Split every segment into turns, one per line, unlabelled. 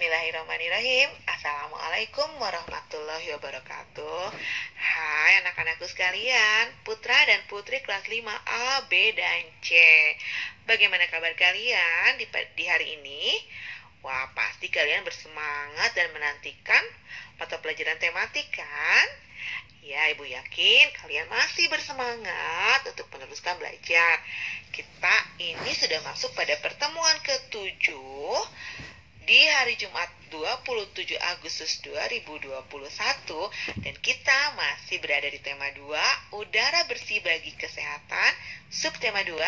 Bismillahirrahmanirrahim Assalamualaikum warahmatullahi wabarakatuh Hai anak-anakku sekalian Putra dan putri kelas 5A, B, dan C Bagaimana kabar kalian di, di hari ini? Wah pasti kalian bersemangat dan menantikan mata pelajaran tematik kan? Ya ibu yakin kalian masih bersemangat untuk meneruskan belajar Kita ini sudah masuk pada pertemuan ketujuh di hari Jumat 27 Agustus 2021 dan kita masih berada di tema 2 udara bersih bagi kesehatan. Subtema 2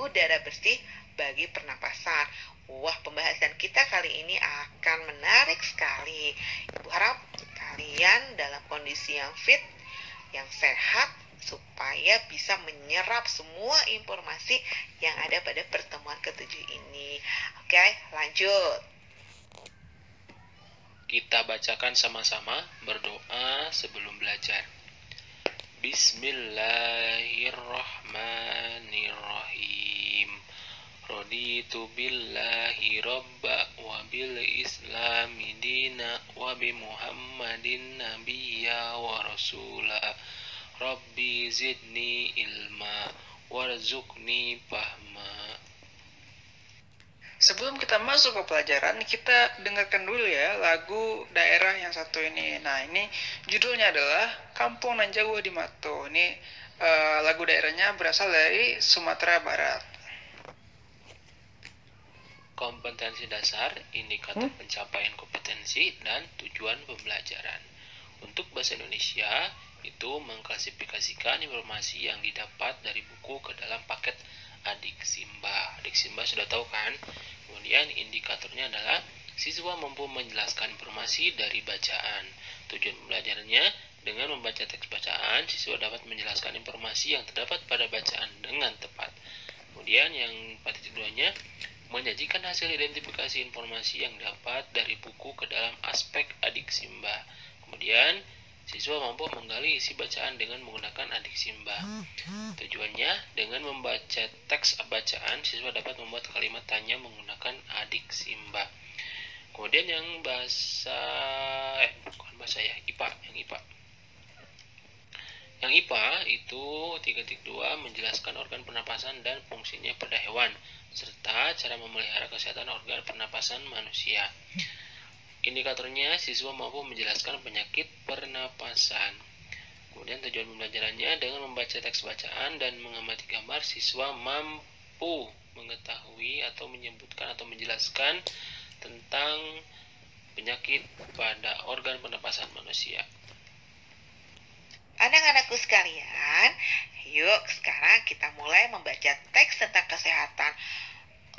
udara bersih bagi pernapasan. Wah pembahasan kita kali ini akan menarik sekali. Ibu harap kalian dalam kondisi yang fit yang sehat supaya bisa menyerap semua informasi yang ada pada pertemuan ketujuh ini. Oke lanjut
kita bacakan sama-sama berdoa sebelum belajar. Bismillahirrahmanirrahim. Raditu billahi rabba wa bil islami dina wa bi muhammadin nabiyya wa rasula. Rabbi zidni ilma warzuqni fahma.
Sebelum kita masuk ke pelajaran, kita dengarkan dulu ya lagu daerah yang satu ini. Nah, ini judulnya adalah Kampung Nan Jawa di Mato. Ini uh, lagu daerahnya berasal dari Sumatera Barat.
Kompetensi dasar, indikator hmm? pencapaian kompetensi dan tujuan pembelajaran. Untuk bahasa Indonesia, itu mengklasifikasikan informasi yang didapat dari buku ke dalam paket adik Simba. Adik Simba sudah tahu kan? Kemudian indikatornya adalah siswa mampu menjelaskan informasi dari bacaan. Tujuan pembelajarannya dengan membaca teks bacaan, siswa dapat menjelaskan informasi yang terdapat pada bacaan dengan tepat. Kemudian yang pada keduanya menyajikan hasil identifikasi informasi yang dapat dari buku ke dalam aspek adik Simba. Kemudian Siswa mampu menggali isi bacaan dengan menggunakan adik simba. Tujuannya, dengan membaca teks bacaan, siswa dapat membuat kalimat tanya menggunakan adik simba. Kemudian yang bahasa eh bukan bahasa ya, IPA, yang IPA. Yang IPA itu 3.2 menjelaskan organ pernapasan dan fungsinya pada hewan serta cara memelihara kesehatan organ pernapasan manusia. Indikatornya, siswa mampu menjelaskan penyakit pernapasan. Kemudian tujuan pembelajarannya dengan membaca teks bacaan dan mengamati gambar, siswa mampu mengetahui atau menyebutkan atau menjelaskan tentang penyakit pada organ pernapasan manusia.
Anak-anakku sekalian, yuk sekarang kita mulai membaca teks tentang kesehatan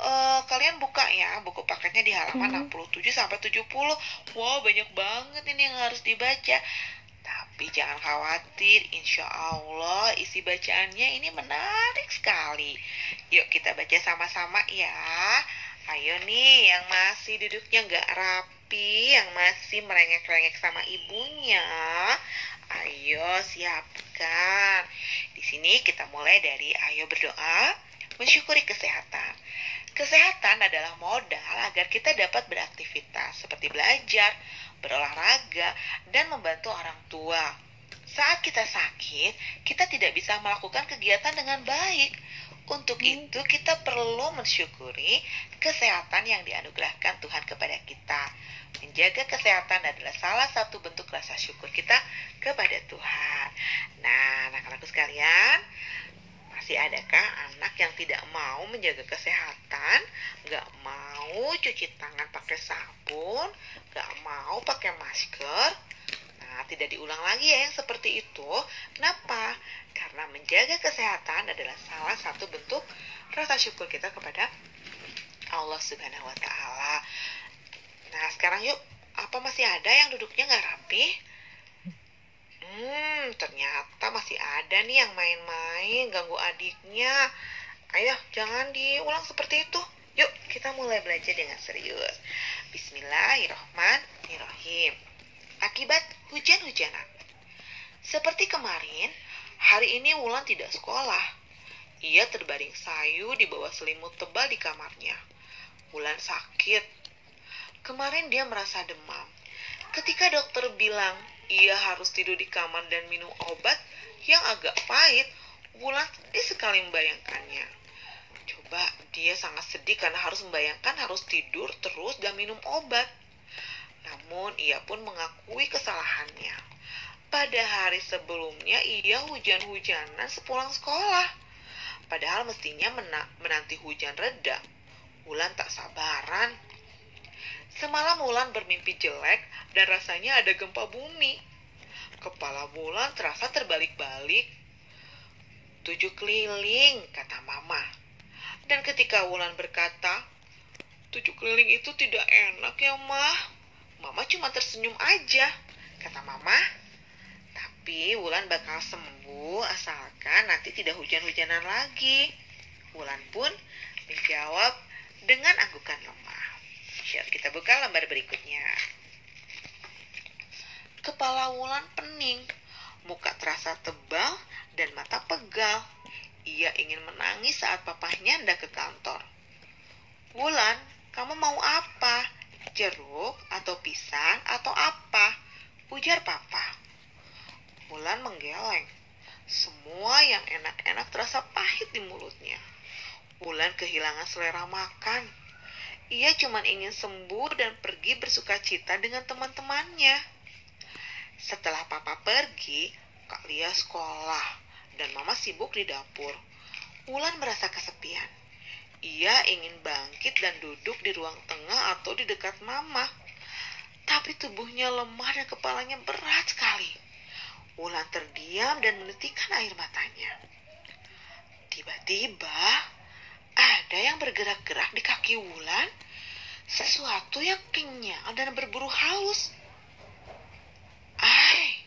uh, kalian buka ya buku paketnya di halaman hmm. 67 sampai 70. Wow, banyak banget ini yang harus dibaca. Tapi jangan khawatir, insya Allah isi bacaannya ini menarik sekali. Yuk kita baca sama-sama ya. Ayo nih yang masih duduknya nggak rapi, yang masih merengek-rengek sama ibunya. Ayo siapkan. Di sini kita mulai dari ayo berdoa, mensyukuri kesehatan. Kesehatan adalah modal agar kita dapat beraktivitas seperti belajar, berolahraga, dan membantu orang tua. Saat kita sakit, kita tidak bisa melakukan kegiatan dengan baik. Untuk hmm. itu, kita perlu mensyukuri kesehatan yang dianugerahkan Tuhan kepada kita. Menjaga kesehatan adalah salah satu bentuk rasa syukur kita kepada Tuhan. Nah, anak-anakku sekalian, masih adakah anak yang tidak mau menjaga kesehatan, nggak mau cuci tangan pakai sabun, nggak mau pakai masker? Nah, tidak diulang lagi ya yang seperti itu. Kenapa? Karena menjaga kesehatan adalah salah satu bentuk rasa syukur kita kepada Allah Subhanahu wa taala. Nah, sekarang yuk, apa masih ada yang duduknya nggak rapi? Hmm, ternyata masih ada nih yang main-main ganggu adiknya. Ayo, jangan diulang seperti itu. Yuk, kita mulai belajar dengan serius. Bismillahirrahmanirrahim. Akibat hujan-hujanan. Seperti kemarin, hari ini Wulan tidak sekolah. Ia terbaring sayu di bawah selimut tebal di kamarnya. Wulan sakit. Kemarin dia merasa demam. Ketika dokter bilang ia harus tidur di kamar dan minum obat yang agak pahit, Wulan sedih sekali membayangkannya. Coba dia sangat sedih karena harus membayangkan harus tidur terus dan minum obat. Namun ia pun mengakui kesalahannya. Pada hari sebelumnya ia hujan-hujanan sepulang sekolah. Padahal mestinya menanti hujan reda. Wulan tak sabaran. Semalam Wulan bermimpi jelek dan rasanya ada gempa bumi. Kepala Wulan terasa terbalik-balik. Tujuh keliling, kata Mama. Dan ketika Wulan berkata, tujuh keliling itu tidak enak ya, Mah. Mama cuma tersenyum aja, kata Mama. Tapi Wulan bakal sembuh asalkan nanti tidak hujan-hujanan lagi. Wulan pun menjawab dengan anggukan lemah. Yuk kita buka lembar berikutnya. Kepala Wulan pening, muka terasa tebal dan mata pegal. Ia ingin menangis saat papahnya hendak ke kantor. Wulan, kamu mau apa? Jeruk atau pisang atau apa? Ujar papa. Wulan menggeleng. Semua yang enak-enak terasa pahit di mulutnya. Wulan kehilangan selera makan. Ia cuma ingin sembuh dan pergi bersuka cita dengan teman-temannya. Setelah papa pergi, Kak Lia sekolah dan mama sibuk di dapur. Wulan merasa kesepian. Ia ingin bangkit dan duduk di ruang tengah atau di dekat mama. Tapi tubuhnya lemah dan kepalanya berat sekali. Wulan terdiam dan menitikkan air matanya. Tiba-tiba ada yang bergerak-gerak di kaki Wulan. Sesuatu yang kenyal dan berburu halus. Ai,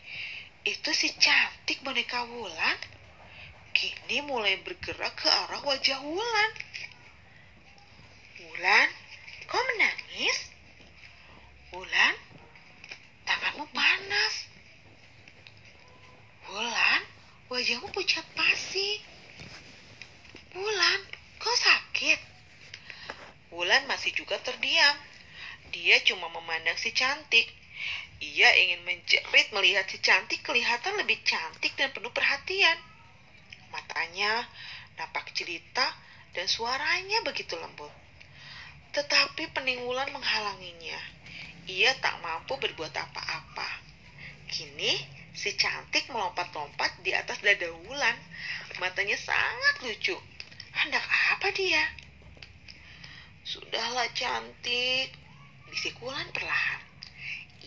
itu si cantik boneka Wulan. Kini mulai bergerak ke arah wajah Wulan. Wulan, kau menangis? Wulan, tanganmu panas. Wulan, wajahmu pucat pasi. Wulan, kau sakit? Wulan masih juga terdiam. Dia cuma memandang si cantik. Ia ingin menjerit melihat si cantik kelihatan lebih cantik dan penuh perhatian. Matanya nampak jelita dan suaranya begitu lembut. Tetapi pening Wulan menghalanginya. Ia tak mampu berbuat apa-apa. Kini si cantik melompat-lompat di atas dada Wulan. Matanya sangat lucu. Hendak apa dia? Sudahlah cantik, bisik Wulan perlahan.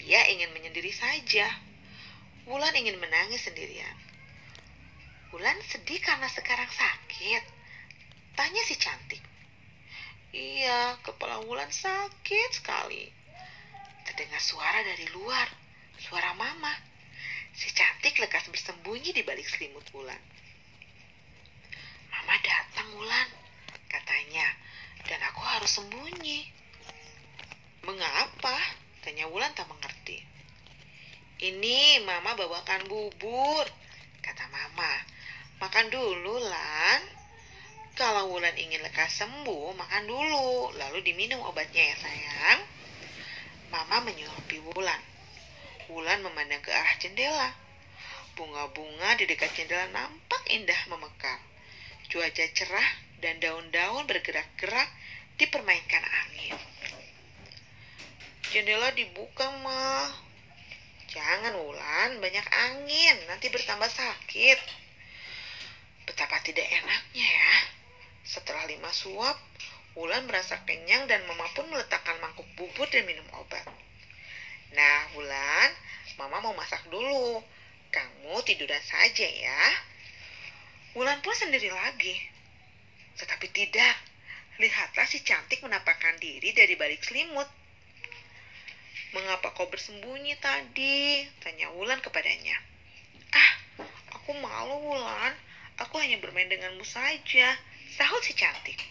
Ia ingin menyendiri saja. Wulan ingin menangis sendirian. Wulan sedih karena sekarang sakit. Tanya si cantik. Iya, kepala Wulan sakit sekali. Terdengar suara dari luar, suara mama. Si cantik lekas bersembunyi di balik selimut Wulan. Mama datang Wulan, katanya, dan aku harus sembunyi. Mengapa? Tanya Wulan tak mengerti. Ini mama bawakan bubur, kata mama. Makan dulu, Lan. Kalau Wulan ingin lekas sembuh, makan dulu, lalu diminum obatnya ya sayang. Mama menyuapi Wulan. Wulan memandang ke arah jendela. Bunga-bunga di dekat jendela nampak indah memekar. Cuaca cerah dan daun-daun bergerak-gerak dipermainkan angin. Jendela dibuka, mah. Jangan, Wulan, banyak angin, nanti bertambah sakit. Tidak enaknya ya. Setelah lima suap, Wulan merasa kenyang dan Mama pun meletakkan mangkuk bubur dan minum obat. Nah, Wulan, Mama mau masak dulu. Kamu tiduran saja ya. Wulan pun sendiri lagi. Tetapi tidak. Lihatlah si cantik menampakkan diri dari balik selimut. Mengapa kau bersembunyi tadi? Tanya Wulan kepadanya. Ah, aku malu Wulan. Aku hanya bermain denganmu saja. Sahut si cantik.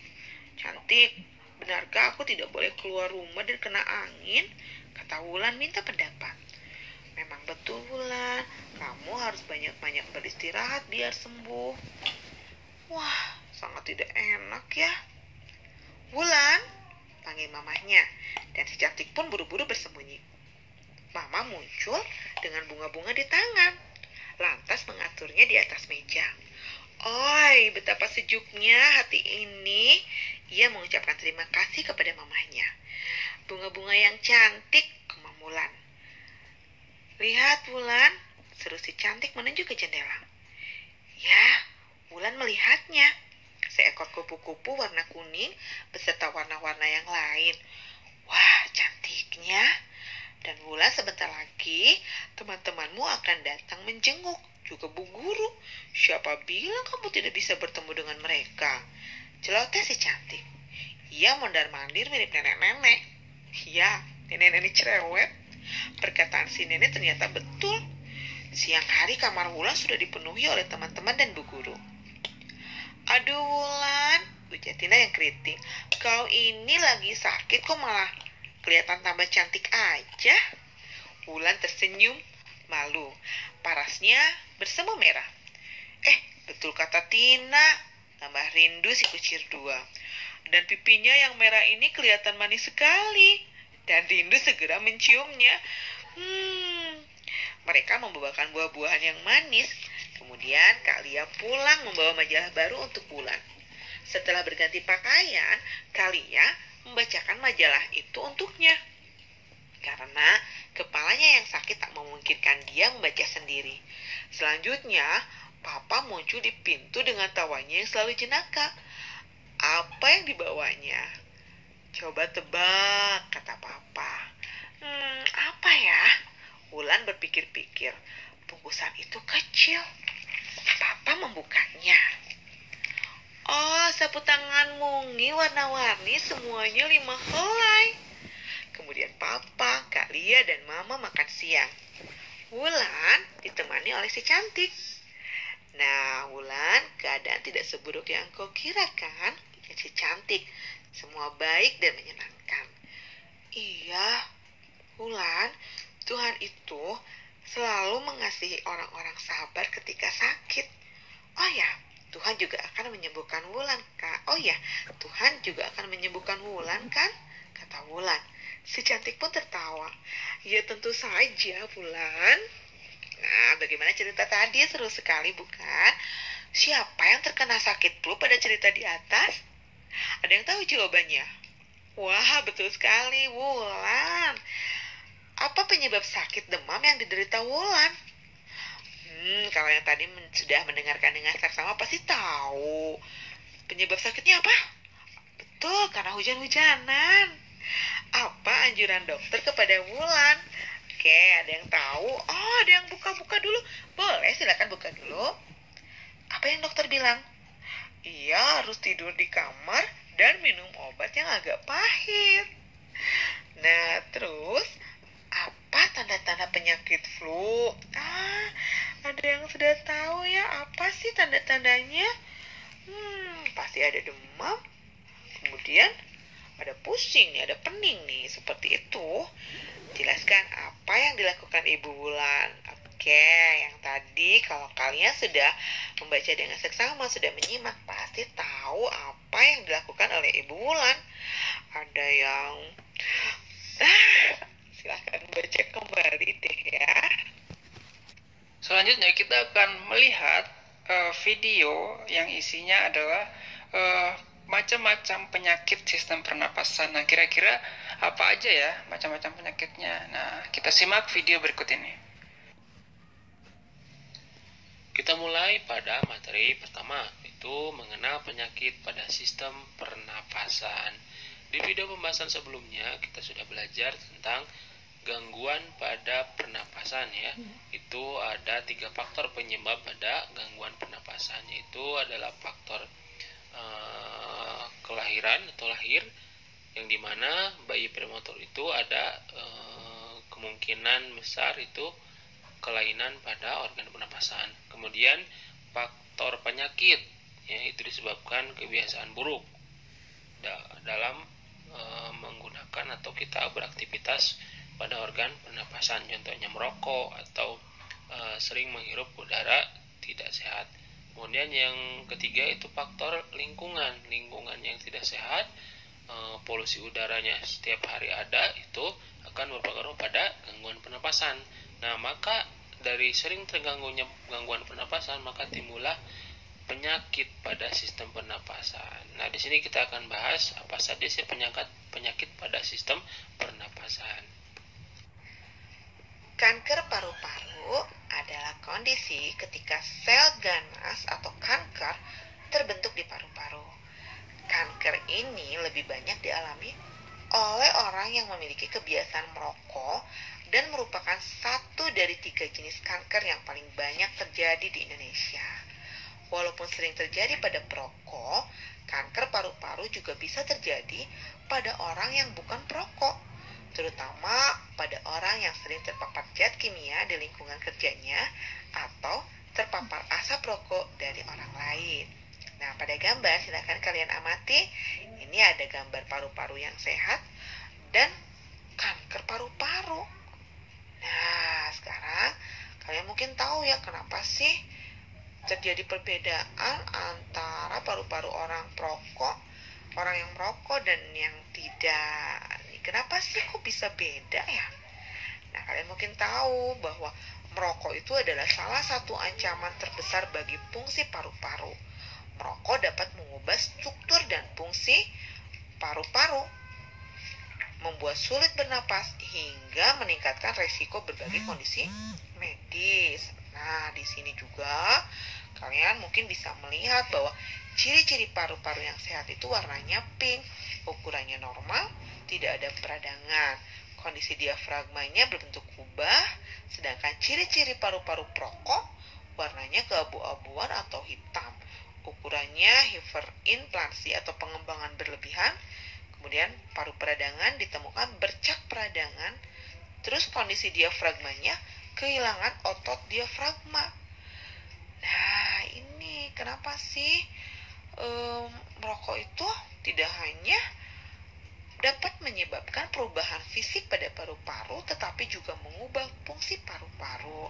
Cantik, benarkah aku tidak boleh keluar rumah dan kena angin? Kata Wulan minta pendapat. Memang betul Wulan, kamu harus banyak-banyak beristirahat biar sembuh. Wah, sangat tidak enak ya. Wulan, panggil mamahnya. Dan si cantik pun buru bersembunyi. Mama muncul dengan bunga-bunga di tangan, lantas mengaturnya di atas meja. Oi, betapa sejuknya hati ini. Ia mengucapkan terima kasih kepada mamahnya. Bunga-bunga yang cantik, kemamulan. Lihat, Wulan, seru si cantik menunjuk ke jendela. Ya, Wulan melihatnya. Seekor kupu-kupu warna kuning beserta warna-warna yang lain. Wah, cantiknya. Dan Wulan sebentar lagi teman-temanmu akan datang menjenguk. Juga Bu Guru. Siapa bilang kamu tidak bisa bertemu dengan mereka? Celoteh si cantik. Ia mondar-mandir mirip nenek-nenek. Ya, nenek-nenek cerewet. Perkataan si nenek ternyata betul. Siang hari kamar Wulan sudah dipenuhi oleh teman-teman dan Bu Guru. Aduh Wulan, ujar Tina yang keriting. Kau ini lagi sakit kok malah kelihatan tambah cantik aja. Wulan tersenyum, malu. Parasnya bersemu merah. Eh, betul kata Tina. Tambah rindu si kucir dua. Dan pipinya yang merah ini kelihatan manis sekali. Dan rindu segera menciumnya. Hmm, mereka membawakan buah-buahan yang manis. Kemudian Kak Lia pulang membawa majalah baru untuk bulan. Setelah berganti pakaian, Kak Lia membacakan majalah itu untuknya. Karena kepalanya yang sakit tak memungkinkan dia membaca sendiri. Selanjutnya, Papa muncul di pintu dengan tawanya yang selalu jenaka. Apa yang dibawanya? Coba tebak, kata Papa. Hmm, apa ya? Wulan berpikir-pikir. Bungkusan itu kecil. Papa membukanya. Oh, sapu tangan mungi warna-warni semuanya lima helai. Kemudian Papa, Kak Lia, dan Mama makan siang. Wulan ditemani oleh si cantik. Nah, Wulan, keadaan tidak seburuk yang kau kira kan? Si cantik, semua baik dan menyenangkan. Iya, Wulan, Tuhan itu selalu mengasihi orang-orang sabar ketika sakit. Oh ya, Tuhan juga akan menyembuhkan Wulan, Kak. Oh ya, Tuhan juga akan menyembuhkan Wulan, kan? Kata Wulan. Si cantik pun tertawa. Ya tentu saja, Wulan. Nah, bagaimana cerita tadi? Seru sekali, bukan? Siapa yang terkena sakit flu pada cerita di atas? Ada yang tahu jawabannya? Wah, betul sekali, Wulan. Apa penyebab sakit demam yang diderita Wulan? Hmm, kalau yang tadi men sudah mendengarkan dengan saksama pasti tahu. Penyebab sakitnya apa? Betul, karena hujan-hujanan. Apa anjuran dokter kepada Wulan? Oke, ada yang tahu? Oh, ada yang buka-buka dulu. Boleh, silakan buka dulu. Apa yang dokter bilang? Iya, harus tidur di kamar dan minum obat yang agak pahit. Nah, terus apa tanda-tanda penyakit flu? Ah, ada yang sudah tahu ya apa sih tanda-tandanya? Hmm, pasti ada demam. Kemudian ada pusing nih, ada pening nih, seperti itu. Jelaskan apa yang dilakukan Ibu Wulan. Oke, yang tadi kalau kalian sudah membaca dengan seksama, sudah menyimak, pasti tahu apa yang dilakukan oleh Ibu Wulan. Ada yang ah, silahkan baca kembali deh ya.
Selanjutnya kita akan melihat uh, video yang isinya adalah uh, macam-macam penyakit sistem pernapasan. Nah, kira-kira apa aja ya macam-macam penyakitnya? Nah, kita simak video berikut ini.
Kita mulai pada materi pertama, itu mengenal penyakit pada sistem pernapasan. Di video pembahasan sebelumnya, kita sudah belajar tentang gangguan pada pernapasan ya. Itu ada tiga faktor penyebab pada gangguan pernapasan, yaitu adalah faktor uh, kelahiran atau lahir, yang di mana bayi prematur itu ada uh, kemungkinan besar itu kelainan pada organ pernapasan. Kemudian faktor penyakit, ya itu disebabkan kebiasaan buruk da dalam e, menggunakan atau kita beraktivitas pada organ pernapasan, contohnya merokok atau e, sering menghirup udara tidak sehat. Kemudian yang ketiga itu faktor lingkungan, lingkungan yang tidak sehat, e, polusi udaranya setiap hari ada itu akan berpengaruh pada gangguan pernapasan. Nah, maka dari sering terganggunya gangguan pernapasan, maka timbullah penyakit pada sistem pernapasan. Nah, di sini kita akan bahas apa saja sih penyakit penyakit pada sistem pernapasan.
Kanker paru-paru adalah kondisi ketika sel ganas atau kanker terbentuk di paru-paru. Kanker ini lebih banyak dialami oleh orang yang memiliki kebiasaan merokok dan merupakan satu dari tiga jenis kanker yang paling banyak terjadi di Indonesia. Walaupun sering terjadi pada perokok, kanker paru-paru juga bisa terjadi pada orang yang bukan perokok, terutama pada orang yang sering terpapar zat kimia di lingkungan kerjanya atau terpapar asap rokok dari orang lain. Nah, pada gambar silahkan kalian amati. Ini ada gambar paru-paru yang sehat dan kanker paru-paru. Nah, sekarang kalian mungkin tahu ya kenapa sih terjadi perbedaan antara paru-paru orang perokok, orang yang merokok dan yang tidak. Kenapa sih kok bisa beda ya? Nah, kalian mungkin tahu bahwa merokok itu adalah salah satu ancaman terbesar bagi fungsi paru-paru. Merokok dapat mengubah struktur dan fungsi paru-paru, membuat sulit bernapas hingga meningkatkan resiko berbagai kondisi medis. Nah, di sini juga kalian mungkin bisa melihat bahwa ciri-ciri paru-paru yang sehat itu warnanya pink, ukurannya normal, tidak ada peradangan. Kondisi diafragmanya berbentuk kubah, sedangkan ciri-ciri paru-paru perokok warnanya keabu-abuan atau hitam. Ukurannya hiperinflasi atau pengembangan berlebihan. Kemudian paru peradangan ditemukan bercak peradangan. Terus kondisi diafragmanya kehilangan otot diafragma. Nah, ini kenapa sih um, itu tidak hanya menyebabkan perubahan fisik pada paru-paru tetapi juga mengubah fungsi paru-paru.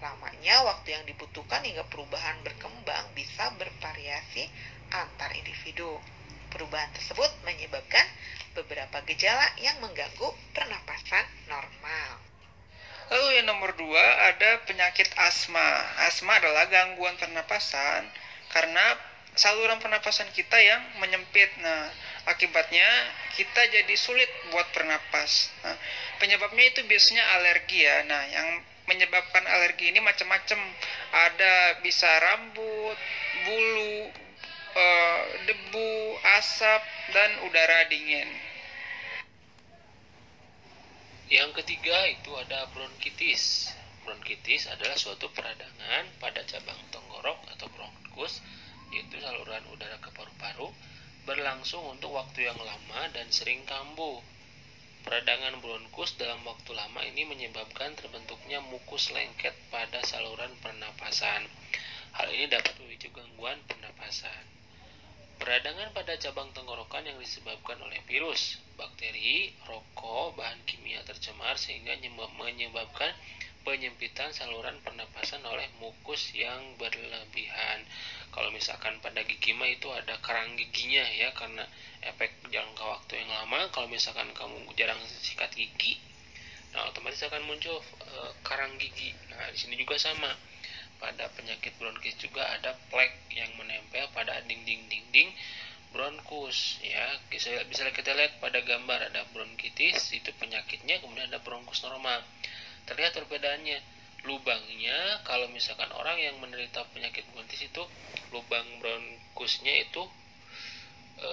Lamanya waktu yang dibutuhkan hingga perubahan berkembang bisa bervariasi antar individu. Perubahan tersebut menyebabkan beberapa gejala yang mengganggu pernapasan normal.
Lalu yang nomor dua ada penyakit asma. Asma adalah gangguan pernapasan karena saluran pernapasan kita yang menyempit. Nah, akibatnya kita jadi sulit buat bernapas. Nah, penyebabnya itu biasanya alergi ya. Nah, yang menyebabkan alergi ini macam-macam. Ada bisa rambut, bulu, e, debu, asap, dan udara dingin.
Yang ketiga itu ada bronkitis. Bronkitis adalah suatu peradangan pada cabang tenggorok atau bronkus, yaitu saluran udara ke paru-paru, berlangsung untuk waktu yang lama dan sering kambuh. Peradangan bronkus dalam waktu lama ini menyebabkan terbentuknya mukus lengket pada saluran pernapasan. Hal ini dapat memicu gangguan pernapasan. Peradangan pada cabang tenggorokan yang disebabkan oleh virus, bakteri, rokok, bahan kimia tercemar sehingga menyebabkan penyempitan saluran pernapasan oleh mukus yang berlebihan. Kalau misalkan pada gigi mah itu ada kerang giginya ya karena efek jangka waktu yang lama. Kalau misalkan kamu jarang sikat gigi, nah otomatis akan muncul e, karang gigi. Nah di sini juga sama pada penyakit bronkis juga ada plek yang menempel pada dinding-dinding bronkus ya bisa bisa kita lihat pada gambar ada bronkitis itu penyakitnya kemudian ada bronkus normal terlihat perbedaannya lubangnya kalau misalkan orang yang menderita penyakit bronkitis itu lubang bronkusnya itu e,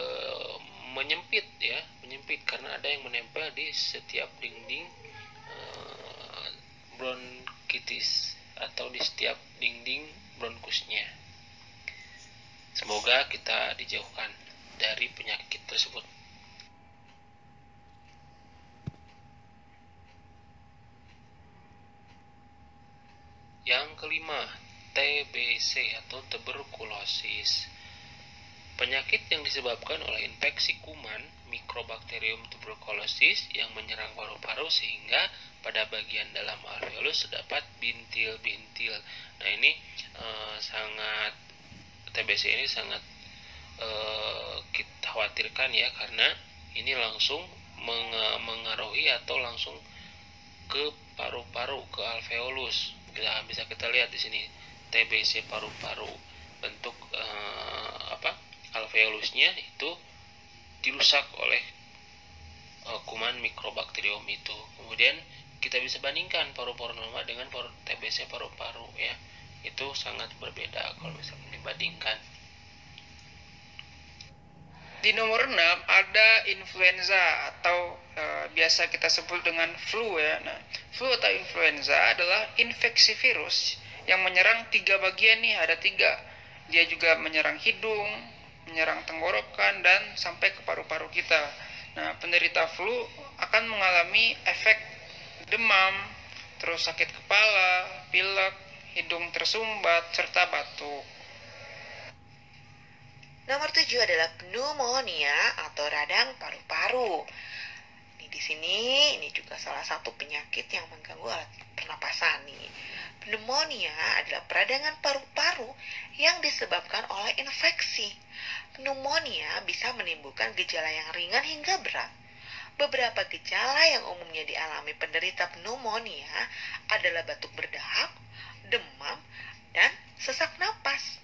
menyempit ya menyempit karena ada yang menempel di setiap dinding e, bronkitis atau di setiap dinding bronkusnya. Semoga kita dijauhkan dari penyakit tersebut. Yang kelima, TBC atau tuberkulosis. Penyakit yang disebabkan oleh infeksi kuman Microbacterium tuberculosis yang menyerang paru-paru sehingga pada bagian dalam alveolus terdapat bintil-bintil. Nah, ini e, sangat TBC ini sangat e, kita khawatirkan ya karena ini langsung meng mengaruhi atau langsung ke paru-paru ke alveolus bisa bisa kita lihat di sini TBC paru-paru bentuk uh, apa alveolusnya itu dirusak oleh uh, kuman mikrobakterium itu. Kemudian kita bisa bandingkan paru-paru normal dengan paru TBC paru-paru ya. Itu sangat berbeda kalau misalnya dibandingkan.
Di nomor 6 ada influenza atau biasa kita sebut dengan flu ya. Nah, flu atau influenza adalah infeksi virus yang menyerang tiga bagian nih, ada tiga. Dia juga menyerang hidung, menyerang tenggorokan dan sampai ke paru-paru kita. Nah, penderita flu akan mengalami efek demam, terus sakit kepala, pilek, hidung tersumbat serta batuk.
Nomor tujuh adalah pneumonia atau radang paru-paru. Di sini ini juga salah satu penyakit yang mengganggu alat pernapasan nih. Pneumonia adalah peradangan paru-paru yang disebabkan oleh infeksi. Pneumonia bisa menimbulkan gejala yang ringan hingga berat. Beberapa gejala yang umumnya dialami penderita pneumonia adalah batuk berdahak, demam, dan sesak napas.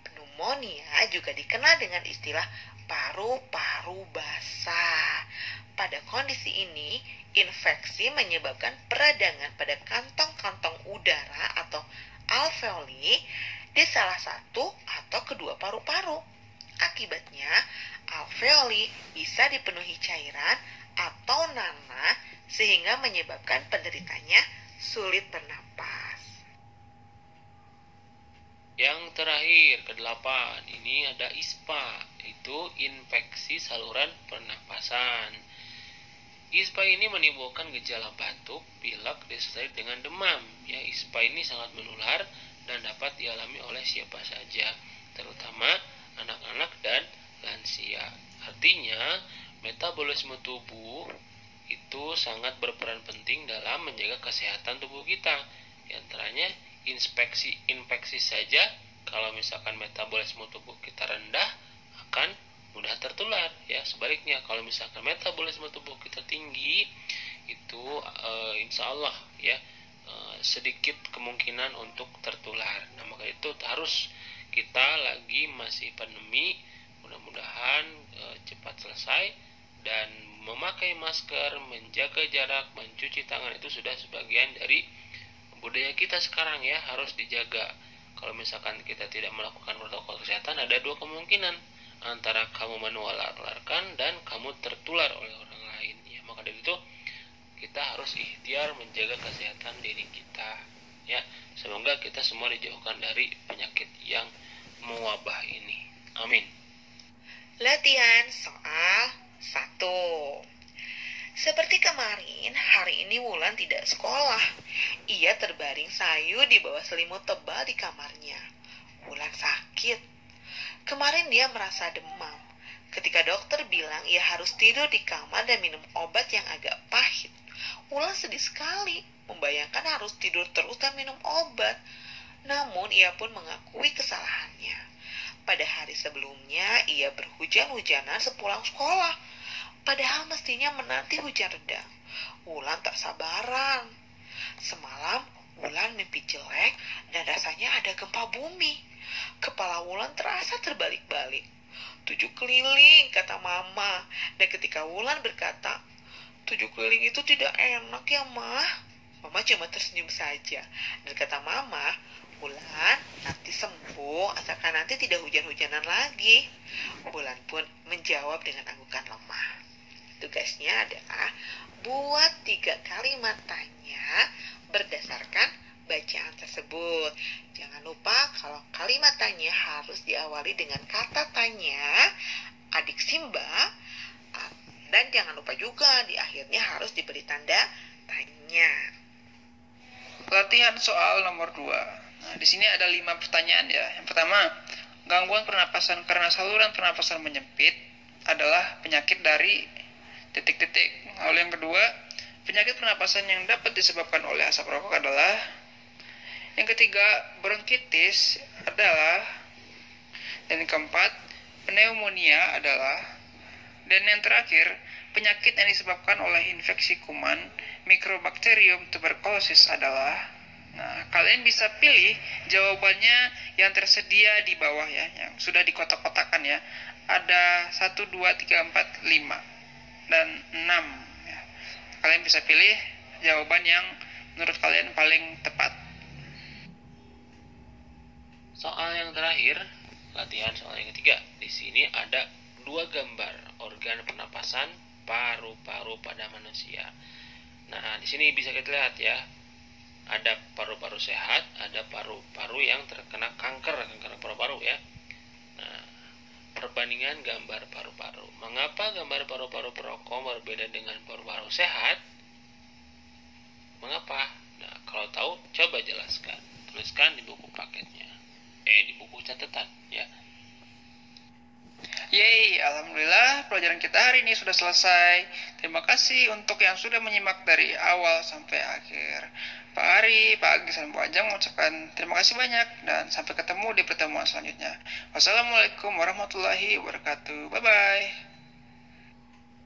Pneumonia juga dikenal dengan istilah paru-paru basah. Pada kondisi ini, infeksi menyebabkan peradangan pada kantong-kantong udara atau alveoli di salah satu atau kedua paru-paru. Akibatnya, alveoli bisa dipenuhi cairan atau nanah sehingga menyebabkan penderitanya sulit bernapas.
Yang terakhir, kedelapan, ini ada ISPA, itu infeksi saluran pernapasan. ISPA ini menimbulkan gejala batuk, pilek, disertai dengan demam. Ya, ISPA ini sangat menular dan dapat dialami oleh siapa saja, terutama anak-anak dan lansia. Artinya, metabolisme tubuh itu sangat berperan penting dalam menjaga kesehatan tubuh kita. Di antaranya inspeksi infeksi saja kalau misalkan metabolisme tubuh kita rendah akan mudah tertular ya sebaliknya. Kalau misalkan metabolisme tubuh kita tinggi itu e, insya Allah ya e, sedikit kemungkinan untuk tertular. Nah maka itu harus kita lagi masih pandemi mudah-mudahan e, cepat selesai dan memakai masker menjaga jarak mencuci tangan itu sudah sebagian dari budaya kita sekarang ya harus dijaga. Kalau misalkan kita tidak melakukan protokol kesehatan ada dua kemungkinan antara kamu menularkan dan kamu tertular oleh orang lain ya maka dari itu kita harus ikhtiar menjaga kesehatan diri kita ya semoga kita semua dijauhkan dari penyakit yang mewabah ini amin
latihan soal satu seperti kemarin, hari ini Wulan tidak sekolah. Ia terbaring sayu di bawah selimut tebal di kamarnya. Wulan sakit. Kemarin dia merasa demam. Ketika dokter bilang ia harus tidur di kamar dan minum obat yang agak pahit. Wulan sedih sekali, membayangkan harus tidur terus dan minum obat. Namun ia pun mengakui kesalahannya. Pada hari sebelumnya, ia berhujan-hujanan sepulang sekolah Padahal mestinya menanti hujan reda. Wulan tak sabaran. Semalam Wulan mimpi jelek dan rasanya ada gempa bumi. Kepala Wulan terasa terbalik-balik. Tujuh keliling, kata mama. Dan ketika Wulan berkata, tujuh keliling itu tidak enak ya, mah. Mama cuma tersenyum saja. Dan kata mama, Bulan nanti sembuh asalkan nanti tidak hujan-hujanan lagi. Bulan pun menjawab dengan anggukan lemah. Tugasnya adalah buat tiga kalimat tanya berdasarkan bacaan tersebut. Jangan lupa kalau kalimat tanya harus diawali dengan kata tanya, adik Simba, dan jangan lupa juga di akhirnya harus diberi tanda tanya.
Latihan soal nomor 2. Nah, di sini ada lima pertanyaan ya. Yang pertama, gangguan pernapasan karena saluran pernapasan menyempit adalah penyakit dari titik-titik. Lalu yang kedua, penyakit pernapasan yang dapat disebabkan oleh asap rokok adalah yang ketiga, bronkitis adalah dan yang keempat, pneumonia adalah dan yang terakhir, penyakit yang disebabkan oleh infeksi kuman Microbacterium tuberculosis adalah Nah, kalian bisa pilih jawabannya yang tersedia di bawah ya, yang sudah dikotak-kotakan ya. Ada 1, 2, 3, 4, 5, dan 6. Ya. Kalian bisa pilih jawaban yang menurut kalian paling tepat.
Soal yang terakhir, latihan soal yang ketiga. Di sini ada dua gambar organ pernapasan paru-paru pada manusia. Nah, di sini bisa kita lihat ya, ada paru-paru sehat, ada paru-paru yang terkena kanker, kanker paru-paru ya. Nah, perbandingan gambar paru-paru. Mengapa gambar paru-paru perokok berbeda dengan paru-paru sehat? Mengapa? Nah, kalau tahu coba jelaskan. Tuliskan di buku paketnya. Eh, di buku catatan ya.
Yeay, Alhamdulillah pelajaran kita hari ini sudah selesai. Terima kasih untuk yang sudah menyimak dari awal sampai akhir. Pak Ari, Pak Agis, dan Pak Ajang mengucapkan terima kasih banyak dan sampai ketemu di pertemuan selanjutnya. Wassalamualaikum warahmatullahi wabarakatuh. Bye-bye.